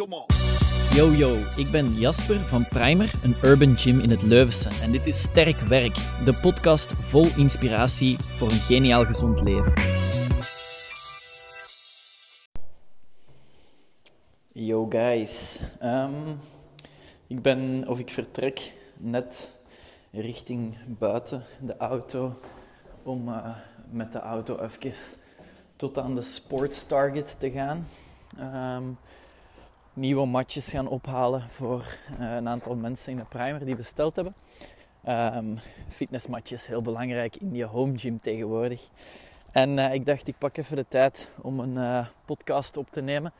Yo yo, ik ben Jasper van Primer, een urban gym in het Leuvense. En dit is Sterk Werk, de podcast vol inspiratie voor een geniaal gezond leven. Yo guys, Ehm, ik ben, of ik vertrek net richting buiten de auto om eh, met de auto even tot aan de Sports Target te gaan. Ehm, nieuwe matjes gaan ophalen voor eh, een aantal mensen in de primer die besteld hebben. Um, fitnessmatjes, heel belangrijk in je home gym tegenwoordig. En eh, ik dacht, ik pak even de tijd om een eh, podcast op te nemen.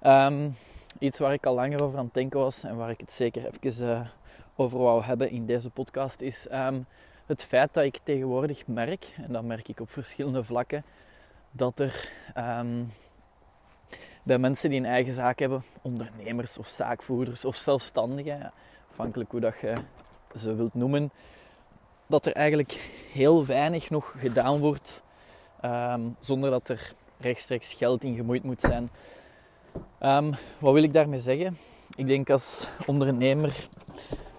Ehm, iets waar ik al langer over aan het denken was en waar ik het zeker even over wou hebben in deze podcast is ehm, het feit dat ik tegenwoordig merk, en dat merk ik op verschillende vlakken, dat er bij mensen die een eigen zaak hebben, ondernemers of zaakvoerders of zelfstandigen, afhankelijk hoe dat je ze wilt noemen, dat er eigenlijk heel weinig nog gedaan wordt ehm, zonder dat er rechtstreeks geld in gemoeid moet zijn. Um, wat wil ik daarmee zeggen? Ik denk als ondernemer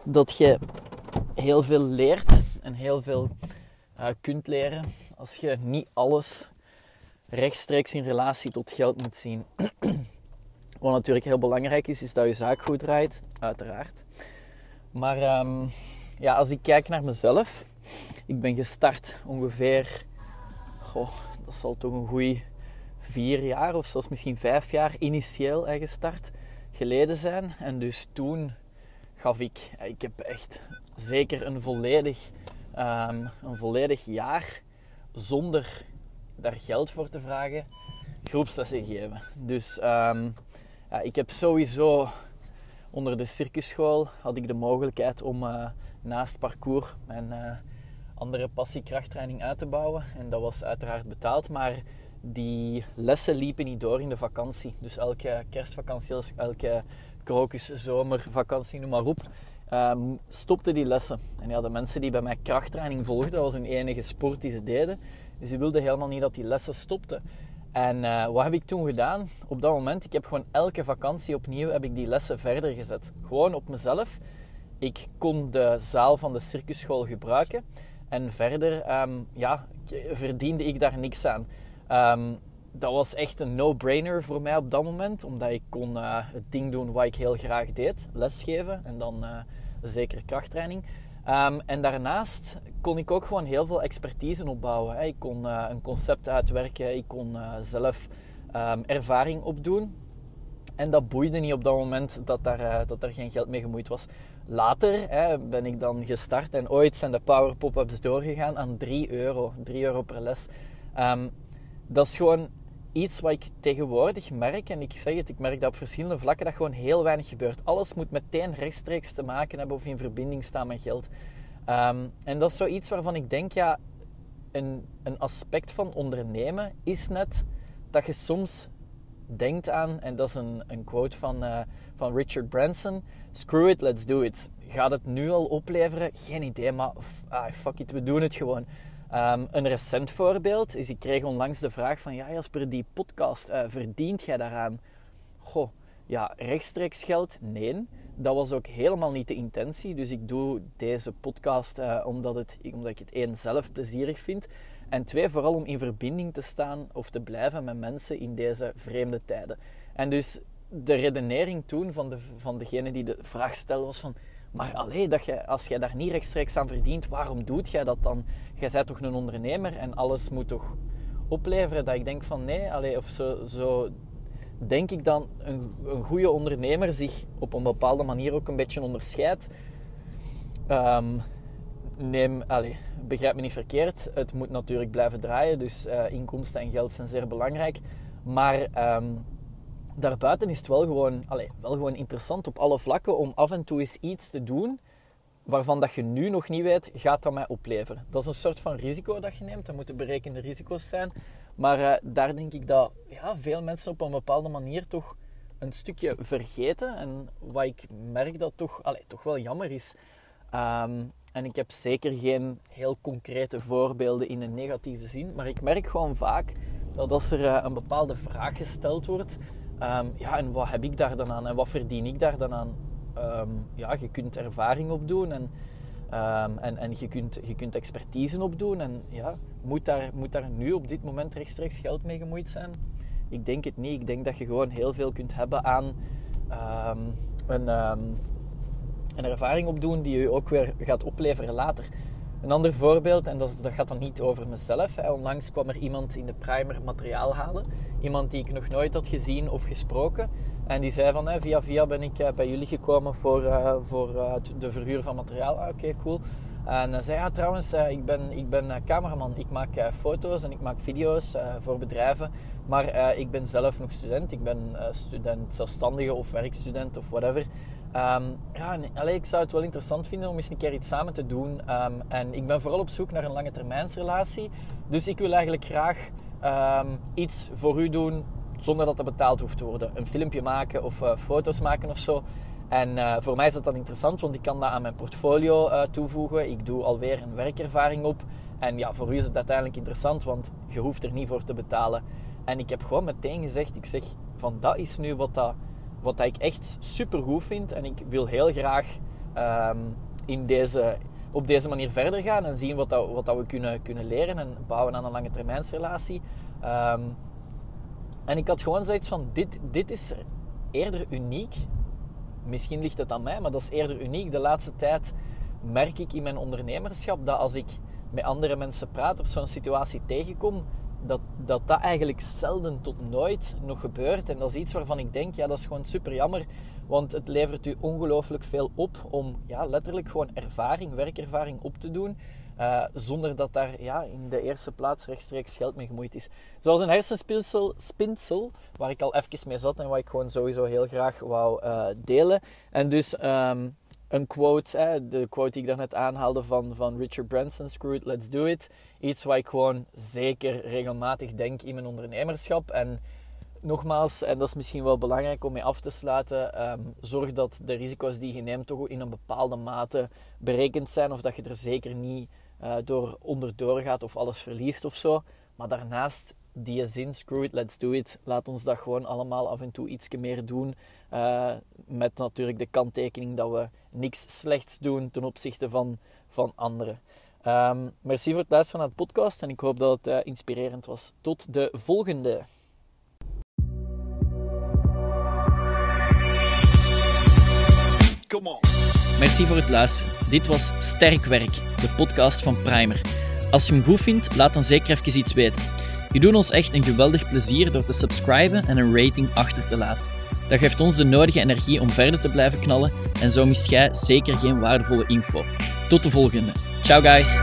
dat je heel veel leert en heel veel uh, kunt leren als je niet alles rechtstreeks in relatie tot geld moet zien. Wat natuurlijk heel belangrijk is, is dat je zaak goed draait, uiteraard. Maar um, ja, als ik kijk naar mezelf, ik ben gestart ongeveer, goh, dat zal toch een goede vier jaar of zelfs misschien vijf jaar initieel gestart geleden zijn. En dus toen gaf ik, ik heb echt zeker een volledig, um, een volledig jaar zonder daar geld voor te vragen, groepslessen geven. Dus um, ik heb sowieso onder de circusschool had ik de mogelijkheid om uh, naast parcours mijn uh, andere passie krachttraining uit te bouwen. En dat was uiteraard betaald, maar die lessen liepen niet door in de vakantie. Dus elke kerstvakantie, elke krokus, zomervakantie, noem maar op, um, stopte die lessen. En ja, de mensen die bij mij krachttraining volgden, dat was hun enige sport die ze deden. Dus die wilden helemaal niet dat die lessen stopten. En uh, wat heb ik toen gedaan? Op dat moment, ik heb gewoon elke vakantie opnieuw heb ik die lessen verder gezet. Gewoon op mezelf. Ik kon de zaal van de circusschool gebruiken. En verder um, ja, verdiende ik daar niks aan. Um, dat was echt een no-brainer voor mij op dat moment. Omdat ik kon uh, het ding doen wat ik heel graag deed. Lesgeven en dan uh, zeker krachttraining. Um, en daarnaast kon ik ook gewoon heel veel expertise opbouwen. Hè. Ik kon uh, een concept uitwerken, ik kon uh, zelf um, ervaring opdoen. En dat boeide niet op dat moment dat daar, uh, dat geen geld mee gemoeid was. Later hè, ben ik dan gestart en ooit zijn de Power Pop-ups doorgegaan aan 3 euro. 3 euro per les. Um, dat is gewoon iets wat ik tegenwoordig merk. En ik zeg het, ik merk dat op verschillende vlakken dat gewoon heel weinig gebeurt. Alles moet meteen rechtstreeks te maken hebben of in verbinding staan met geld. Um, en dat is zoiets waarvan ik denk, ja, een, een aspect van ondernemen is net dat je soms denkt aan, en dat is een, een quote van, uh, van Richard Branson: Screw it, let's do it. Gaat het nu al opleveren? Geen idee, maar ah, fuck it, we doen het gewoon. Um, een recent voorbeeld is, ik kreeg onlangs de vraag van, ja Jasper, die podcast, uh, verdient jij daaraan? Goh, ja, rechtstreeks geld? Nee. Dat was ook helemaal niet de intentie. Dus ik doe deze podcast uh, omdat, het, omdat ik het één zelf plezierig vind. En twee, vooral om in verbinding te staan of te blijven met mensen in deze vreemde tijden. En dus de redenering toen van, de, van degene die de vraag stelde was van... Maar alleen dat je, als jij daar niet rechtstreeks aan verdient, waarom doet jij dat dan? Jij bent toch een ondernemer en alles moet toch opleveren? Dat ik denk van nee, allee, of zo, zo denk ik dan een, een goede ondernemer zich op een bepaalde manier ook een beetje onderscheidt. Um, neem, allee, begrijp me niet verkeerd, het moet natuurlijk blijven draaien, dus uh, inkomsten en geld zijn zeer belangrijk. Maar um, daarbuiten is het wel gewoon, wel gewoon interessant op alle vlakken om af en toe eens iets te doen waarvan dat je nu nog niet weet, gaat dat mij opleveren. Dat is een soort van risico dat je neemt. Dat moeten berekende risico's zijn. Maar uh, daar denk ik dat ja, veel mensen op een bepaalde manier toch een stukje vergeten. En wat ik merk dat toch, allez, toch wel jammer is. Um, en ik heb zeker geen heel concrete voorbeelden in een negatieve zin. Maar ik merk gewoon vaak dat als er uh, een bepaalde vraag gesteld wordt Ehm, ja, en wat heb ik daar dan aan en wat verdien ik daar dan aan? Ehm, ja, je kunt ervaring opdoen en, um, en, en je, kunt, je kunt expertise opdoen. En ja, moet daar, moet daar nu op dit moment rechtstreeks geld mee gemoeid zijn? Ik denk het niet. Ik denk dat je gewoon heel veel kunt hebben aan een, een ervaring opdoen die je ook weer gaat opleveren later. Een ander voorbeeld, en dat, dat gaat dan niet over mezelf. Hè. Onlangs kwam er iemand in de primer materiaal halen. Iemand die ik nog nooit had gezien of gesproken. En die zei van, hè, via via ben ik eh, bij jullie gekomen voor, uh, voor uh, de verhuur van materiaal. Ah, Oké, cool. En zei, ja trouwens, ik ben, ik ben cameraman. Ik maak foto's en ik maak video's voor bedrijven. Maar ik ben zelf nog student. Ik ben student zelfstandige of werkstudent of whatever. Um, ja, allee, ik zou het wel interessant vinden om eens een keer iets samen te doen. Um, en ik ben vooral op zoek naar een lange termijnsrelatie. Dus ik wil eigenlijk graag um, iets voor u doen zonder dat het betaald hoeft te worden. Een filmpje maken of uh, foto's maken of zo. En uh, voor mij is dat dan interessant, want ik kan dat aan mijn portfolio uh, toevoegen. Ik doe alweer een werkervaring op. En ja, voor u is het uiteindelijk interessant, want je hoeft er niet voor te betalen. En ik heb gewoon meteen gezegd, ik zeg van dat is nu wat dat wat ik echt super goed vind. En ik wil heel graag ehm, in deze, op deze manier verder gaan en zien wat, dat, wat dat we kunnen, kunnen leren en bouwen aan een lange termijnsrelatie. Um, en ik had gewoon zoiets van: dit, dit is eerder uniek. Misschien ligt het aan mij, maar dat is eerder uniek. De laatste tijd merk ik in mijn ondernemerschap dat als ik met andere mensen praat of zo'n situatie tegenkom, dat, dat dat eigenlijk zelden tot nooit nog gebeurt. En dat is iets waarvan ik denk, ja, dat is gewoon super jammer. Want het levert u ongelooflijk veel op om ja, letterlijk gewoon ervaring, werkervaring op te doen. Uh, zonder dat daar ja, in de eerste plaats rechtstreeks geld mee gemoeid is. Zoals een hersenspinsel, spinsel, waar ik al even mee zat en wat ik gewoon sowieso heel graag wou uh, delen. En dus um, een quote, hè, de quote die ik daarnet aanhaalde van, van Richard Branson, Screw it, let's do it. Iets wat ik gewoon zeker regelmatig denk in mijn ondernemerschap. En nogmaals, en dat is misschien wel belangrijk om mee af te sluiten, um, zorg dat de risico's die je neemt toch in een bepaalde mate berekend zijn. Of dat je er zeker niet uh, door onderdoor gaat of alles verliest of zo. Maar daarnaast die zin, screw it, let's do it. Laat ons dat gewoon allemaal af en toe iets meer doen. Uh, met natuurlijk de kanttekening dat we niks slechts doen ten opzichte van, van anderen. Um, merci voor het luisteren naar de podcast en ik hoop dat het uh, inspirerend was. Tot de volgende. Come on. Merci voor het luisteren. Dit was Sterk Werk, de podcast van Primer. Als je hem goed vindt, laat dan zeker even iets weten. Je doet ons echt een geweldig plezier door te subscriben en een rating achter te laten. Dat geeft ons de nodige energie om verder te blijven knallen en zo mist jij zeker geen waardevolle info. Tot de volgende. Ciao guys!